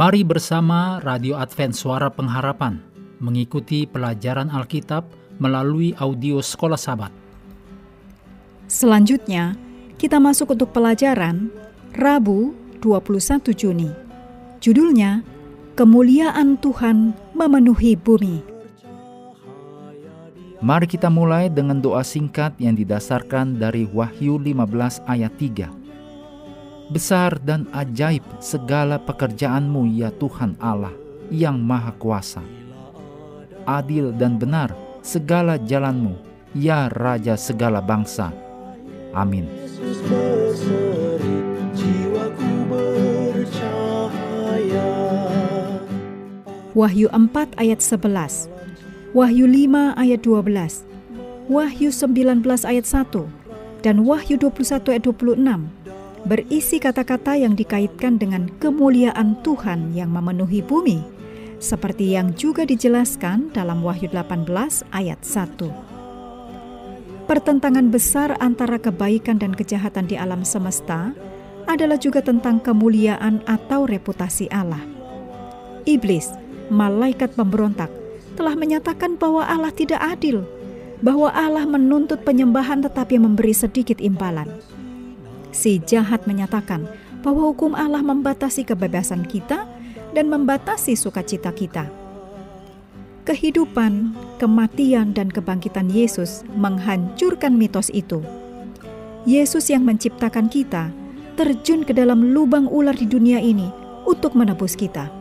Mari bersama Radio Advent Suara Pengharapan mengikuti pelajaran Alkitab melalui audio Sekolah Sabat. Selanjutnya, kita masuk untuk pelajaran Rabu 21 Juni. Judulnya, Kemuliaan Tuhan Memenuhi Bumi. Mari kita mulai dengan doa singkat yang didasarkan dari Wahyu 15 ayat 3. Besar dan ajaib segala pekerjaanmu ya Tuhan Allah yang Maha Kuasa. Adil dan benar segala jalanmu ya Raja segala bangsa. Amin. Wahyu 4 ayat 11 Wahyu 5 ayat 12, Wahyu 19 ayat 1, dan Wahyu 21 ayat 26 berisi kata-kata yang dikaitkan dengan kemuliaan Tuhan yang memenuhi bumi, seperti yang juga dijelaskan dalam Wahyu 18 ayat 1. Pertentangan besar antara kebaikan dan kejahatan di alam semesta adalah juga tentang kemuliaan atau reputasi Allah. Iblis, malaikat pemberontak, telah menyatakan bahwa Allah tidak adil, bahwa Allah menuntut penyembahan tetapi memberi sedikit imbalan. Si jahat menyatakan bahwa hukum Allah membatasi kebebasan kita dan membatasi sukacita kita. Kehidupan, kematian, dan kebangkitan Yesus menghancurkan mitos itu. Yesus yang menciptakan kita terjun ke dalam lubang ular di dunia ini untuk menebus kita.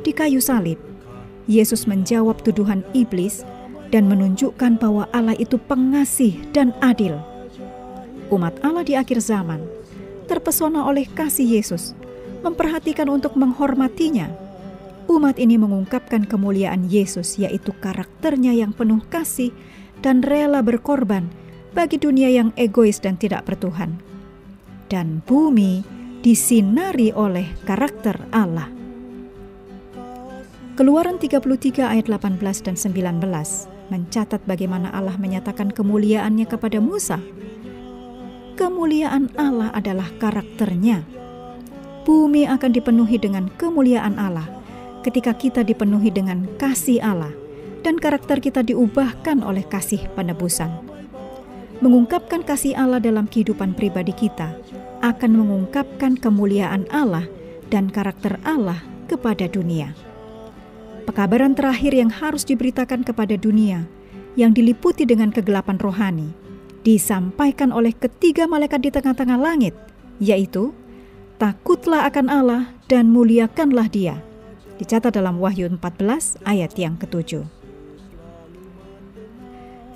Di kayu salib, Yesus menjawab tuduhan iblis dan menunjukkan bahwa Allah itu pengasih dan adil. Umat Allah di akhir zaman terpesona oleh kasih Yesus, memperhatikan untuk menghormatinya. Umat ini mengungkapkan kemuliaan Yesus, yaitu karakternya yang penuh kasih dan rela berkorban bagi dunia yang egois dan tidak bertuhan. Dan bumi disinari oleh karakter Allah. Keluaran 33 ayat 18 dan 19 mencatat bagaimana Allah menyatakan kemuliaannya kepada Musa. Kemuliaan Allah adalah karakternya. Bumi akan dipenuhi dengan kemuliaan Allah ketika kita dipenuhi dengan kasih Allah dan karakter kita diubahkan oleh kasih penebusan. Mengungkapkan kasih Allah dalam kehidupan pribadi kita akan mengungkapkan kemuliaan Allah dan karakter Allah kepada dunia pekabaran terakhir yang harus diberitakan kepada dunia yang diliputi dengan kegelapan rohani disampaikan oleh ketiga malaikat di tengah-tengah langit, yaitu takutlah akan Allah dan muliakanlah Dia. Dicatat dalam Wahyu 14 ayat yang ketujuh.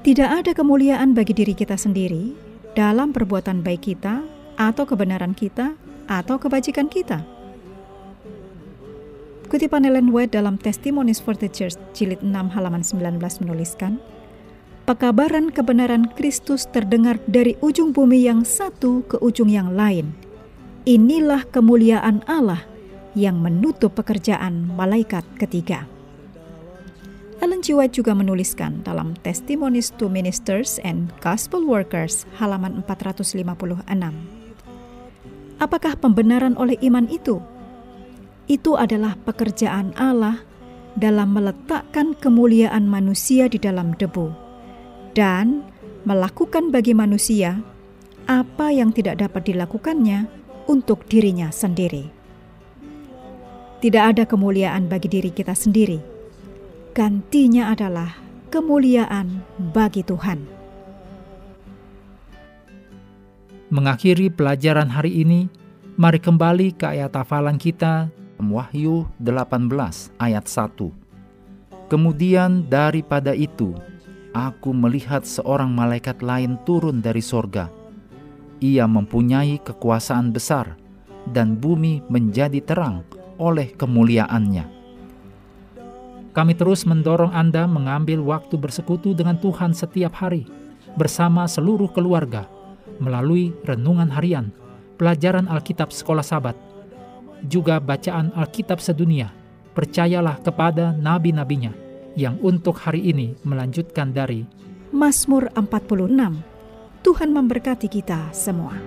Tidak ada kemuliaan bagi diri kita sendiri dalam perbuatan baik kita atau kebenaran kita atau kebajikan kita Kutipan Ellen White dalam Testimonies for the Church jilid 6 halaman 19 menuliskan, Pekabaran kebenaran Kristus terdengar dari ujung bumi yang satu ke ujung yang lain. Inilah kemuliaan Allah yang menutup pekerjaan malaikat ketiga. Ellen G. White juga menuliskan dalam Testimonies to Ministers and Gospel Workers halaman 456. Apakah pembenaran oleh iman itu itu adalah pekerjaan Allah dalam meletakkan kemuliaan manusia di dalam debu dan melakukan bagi manusia apa yang tidak dapat dilakukannya untuk dirinya sendiri. Tidak ada kemuliaan bagi diri kita sendiri. Gantinya adalah kemuliaan bagi Tuhan. Mengakhiri pelajaran hari ini, mari kembali ke ayat hafalan kita Wahyu 18 ayat 1. Kemudian daripada itu, aku melihat seorang malaikat lain turun dari sorga. Ia mempunyai kekuasaan besar, dan bumi menjadi terang oleh kemuliaannya. Kami terus mendorong Anda mengambil waktu bersekutu dengan Tuhan setiap hari, bersama seluruh keluarga, melalui renungan harian, pelajaran Alkitab Sekolah Sabat, juga bacaan Alkitab sedunia, percayalah kepada nabi-nabinya yang untuk hari ini melanjutkan dari Mazmur 46. Tuhan memberkati kita semua.